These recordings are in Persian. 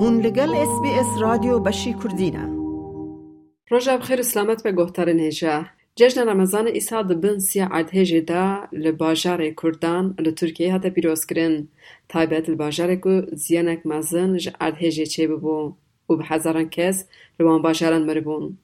هون لگل اس بی اس رادیو بشی کردینه روژا بخیر سلامت به گهتر هجا جشن رمضان ایسا دبن سیا ارتهجه دا لباجار کردان لترکیه هتا پیروز کرن. تایبت لباجار کو زیانک مزن ج ارتهجه چه ببو. و به هزاران کس روان باجاران مربون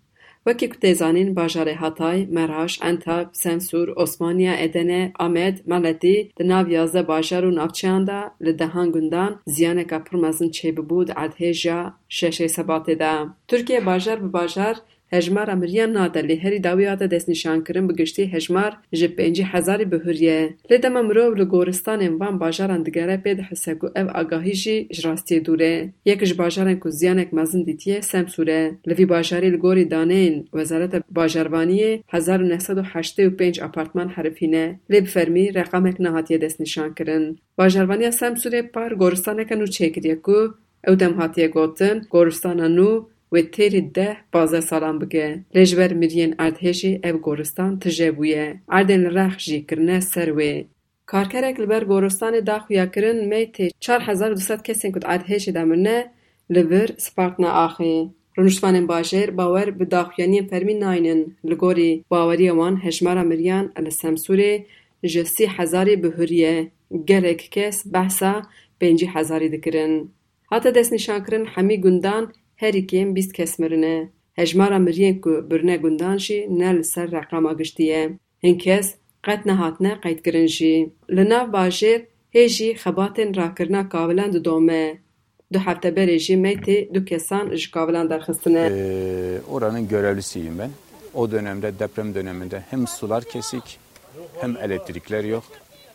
وکیک تئزانین بازاره هاتای مراش انتاب سنسور اسما نیا ادنه امید مالاتی دناییازه بازارون افچاندا لدهانگندان زیان کپر مزند چه بود؟ از هیچا شش سباده دم. ترکیه بازار به بازار hejmara miriyan nade lê herî dawî hate destnîşankirin bi giştî hejmar ji pêncî hezarî bihuriye. Lê dema mirov li goristanên van bajaran digere pê dihise ku ev agahî jî ji rastiyê dûr e. Yek ji bajarên ku ziyanek mezin dîtiye Semsûr e. Li vî bajarî li gorî daneyên Wezareta Bajarvaniyê hezar û neh sed û heştê û pênc apartman herifîne. Lê bi fermî reqamek nehatiye destnîşankirin. Bajarvaniya Semsûrê par goristaneke nû çêkiriye ku ew dem hatiye gotin goristana nû و تیر ده بازه سالان بگه لجبر مریان اردهشی او گورستان تجه بویه اردن رخ جی کرنه سروه کارکرک لبر گورستان دا خویا کرن می تی چار هزار دوست کسین کد اردهشی دامرنه سپارتنا آخی رنشتوان باجر باور به داخویانی فرمی ناینن لگوری باوری اوان هشمارا مریان الاسمسوری جسی هزاری بهریه هریه کس بحثا پینجی هزاری دکرن. حتی دست نشان کرن همی گندان herî kêm bîst kes mirine. Hejmara miriyên ku birine gundan jî ne li ser reqama giştî ye. Hin kes qet nehatine qeydkirin jî. Li nav bajêr hê jî xebatên rakirina kavilan didome. Du hefteberê jî mey tê du kesan ji kavilan derxistine. Ee, oranın görevlisiyim ben. O dönemde deprem döneminde hem sular kesik hem elektrikler yok.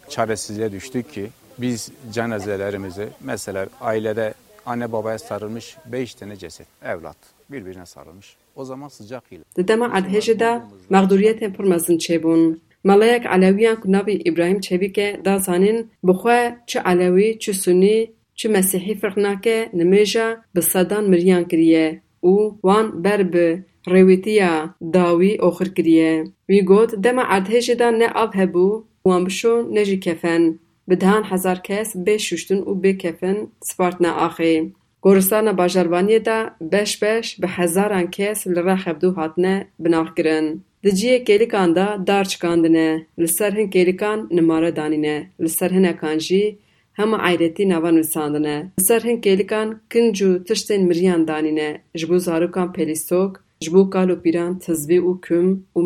Çaresizliğe düştük ki biz cenazelerimizi mesela ailede anne babaya sarılmış beş tane ceset evlat birbirine sarılmış. O zaman sıcak ile. Di dema erdhêjê de mexdûriyetên pir mezin çêbûn. Melayek Elewiyan ku navê İbrahîm Çevîk e da zanîn bi xwe çi Elewî çi Sunî çi Mesîhî firq nake nimêja bi sedan miriyan kiriye û wan ber bi rêwîtiya dawî oxir kiriye. Wî got dema erdhêjê de ne av hebû wan bişon ne kefen. بدان هزار کس به ششتون و به کفن سپارتنا آخی. گورستان باجربانی دا بش بش به هزاران کس لرخ عبدو حاطنه بناخ گرن. ده کلیکان دا دار چکاندنه لسرهن کلیکان نماره دانینه لسرهن اکانجی همه عیرتی نوان ویساندنه. لسرهن کلیکان کنجو تشتین مریان دانینه جبو زاروکان پلیسوک جبو کالو پیران تزوی و کم و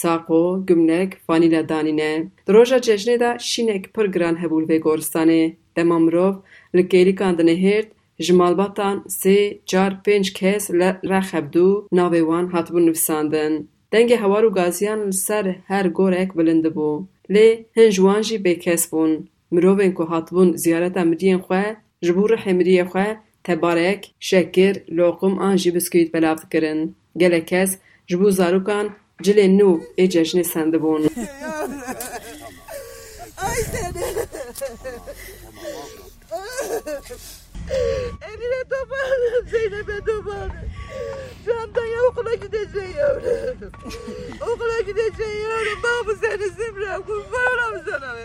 ساقو، گمنک، فانیلا دانینه. در روژا جشنه دا شینک پر گران هبول به گرستانه. دمامرو، لکیلی کاندنه هرد جمالباتان س، چار پنج کس لرخبدو ناویوان حتبو نفساندن. دنگ هوارو گازیان سر هر گورک بلنده بو. لی هنجوانجی به کس بون. مروین که حتبون زیارت امریین خواه جبور حمریه خواه تبارک، شکر، لوقم آنجی بسکویت بلافت گله کس جبو زاروکان cilên nû ê cejnê sendibûn. Eline toparlanın Zeynep'e toparlanın. Şu anda ya okula gideceksin yavrum. okula gideceksin yavrum. Bak bu seni Zimra. Kurban olam sana.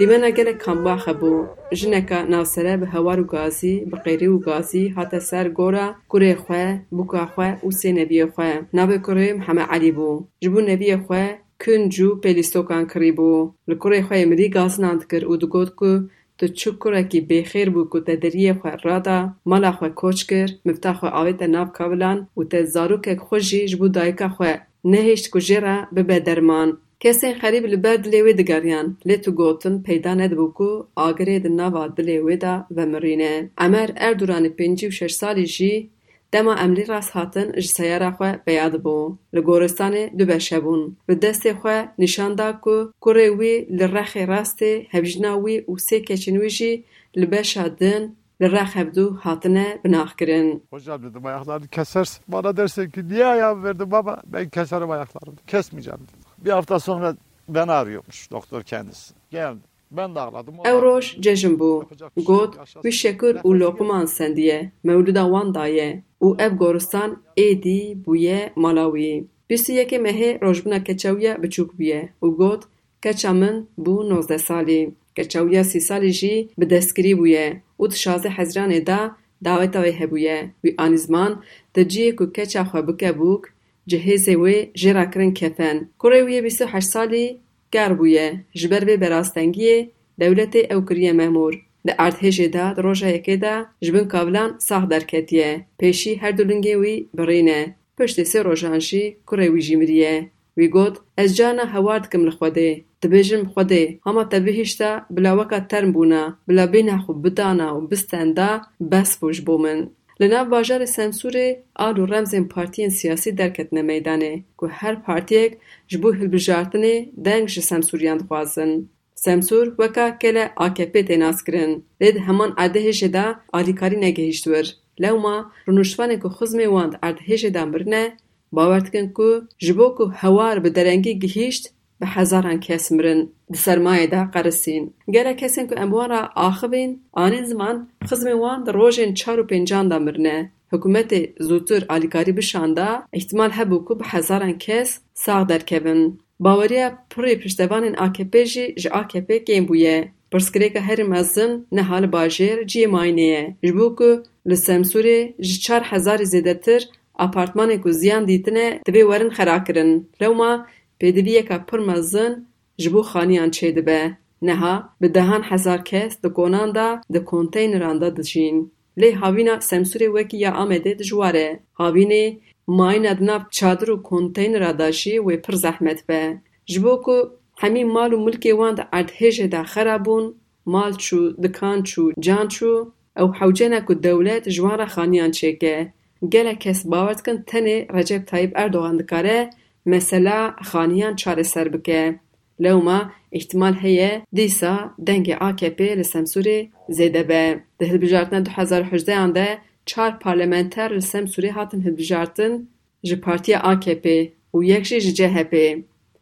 Dîmena gelek kambax hebû. Jineka navsere bi hewar û gazî, bi qêrî û gazî hate ser gora kurê xwe, bûka xwe û sê nebiyê xwe. Navê kurê Mihemed Elî bû. Ji bo nebiyê xwe kinc û pelîstokan kirîbû. Li kurê xwe mirî gazinan dikir û digot ku tu çi kurekî bêxêr bû ku te deriyê xwe rada, mala xwe koç kir, mifta xwe avête nav kavilan û te zarokek xwe jî ji bo dayika xwe nehêşt ku jê re bibe derman. Kesên xerîb li ber dilê wê digeriyan, lê tu gotin peyda nedibû ku agirê di nava dilê wê de vemirîne. Emer Erdoganî pêncî û şeş salî jî dema em lê rast hatin ji seyara xwe peya dibû. Li goristanê du beş hebûn. Bi destê xwe nîşan da ku kurê wî li rexê rastê hevjina wî û sê keçên wî jî li beşa din li rex hebdû hatine binavkirin. Hocam dedim ayaklarını kesersin. Bana dersin ki niye ayağımı verdin baba? Ben keserim ayaklarımı. Kesmeyeceğim dedim. Bir hafta sonra beni arıyormuş doktor kendisi. Geldi. Ben de ağladım. roj cejin bû. Got wî şekir û loqman sendiye. Mewlûda wan daye. û ev goristan êdî bûye mala wî. Bîst û yekê mehê rojbûna keçewiya biçûk bûye û got من بو 19 سالی کچا ویا سی سالی جی به دستگیری بویه و تشازه حزرانه دا دعوتا وی هبویه وی آن زمان تجیه که کچا خواه بکه بوک جهیزه وی جرا کرن کفن کوره وی 28 سالی گر بویه جبر وی براستنگیه دولت او کریه مهمور Di erdhêjê de di roja yekê de ji bin kavilan sax derketiye. Pêşî her du lingê wî birîne. Piştî sê rojan jî kurê wî jî miriye. Wî got ez carna hewar dikim li Xwedê. Dibêjim Xwedê hema te bihîşte bila weka term bûna bila bêhna xwe bidana û bisten da bes bû ji bo min. Li nav bajarê Semsûrê al û remzên partiyên siyasî derketine meydanê ku her partiyek ji bo hilbijartinê deng ji Semsûriyan dixwazin. Semsûr weka kele AKP tê naskirin, lê di heman erdhêjê de alîkarî negihîşt wir. Lewma rûniştvanê ku xizmê wan di erdhêjê de mirine, bawer dikin ku ji bo ku hewar bi derengî gihîşt bi hezaran kes mirin di sermayê de qerisîn. Gelek kesên ku em wan re axivîn, anî ziman xizmê wan di rojên çar û pêncan de mirine. Hikûmetê zûtir alîkarî bişanda, îhtimal hebû ku bi hezaran kes sax derkevin. Baweriya pirê piştevanên AKP jî ji AKP kêm bûye. Pirsgirêka herî mezin niha li bajêr ciyê mayînê ye ji bo ku li Semsûrê ji çar hezarî zêdetir apartmanê ku ziyan dîtine divê werin xerakirin. Lewma pêdiviyeka pir mezin ji bo xaniyan çêdibe. Niha bi dehan hezar kes di konan de di konteyneran de dijîn. Lê havîna Semsûrê wekî ya Amedê dijwar e. Havînê mayîna di nav çadir û konteynera de jî wê pir zehmet be. Ji bo ku hemî mal û milkê wan di erdhêjê de xerab bûn, mal çû, dikan çû, can çû, ew hewcena ku dewlet ji wan re xaniyan çêke. Gelek kes bawer dikin tenê Recep Tayyip Erdogan dikare مثلا خانیان چاره سر بکه لوما احتمال هي ديسا دنگ AKP لسمسوري زيده به ده هلبجارتن دو هزار حجده انده چار پارلمنتر لسمسوري هاتن هلبجارتن جي پارتيا AKP و يكشي جي جهپ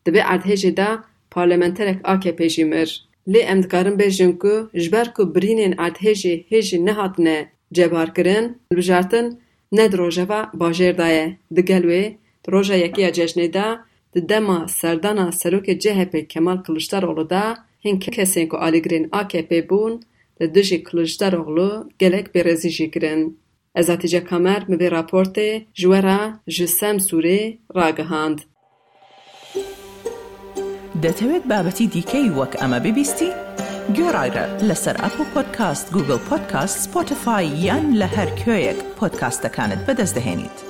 ده به اردهجه ده پارلمنترك AKP جي مر لی امدکارم به جنکو جبر کو برینین اردهجه هجی نهاتنه جبار کرن بجارتن ندروجه و باجر دایه دگلوی roja yekiya cejnê de di dema serdana serokê CHP Kemal Kılıçdaroğlu da hin kesên ku alîgirên AKP bûn li dijî Kılıçdaroğlu gelek bêrezî jî kirin. Ez Hatice Kamer mi vê raportê ji we re ji Semsûrê ragihand. دەتەوێت بابەتی دیکەی وەک ئەمە ببیستی؟ گۆڕایرە لەسەر ئەپ و پۆدکاست گوگل پۆدکاست سپۆتفاای یان لە هەر کوێیەک پۆدکاستەکانت بەدەستدەێنیت.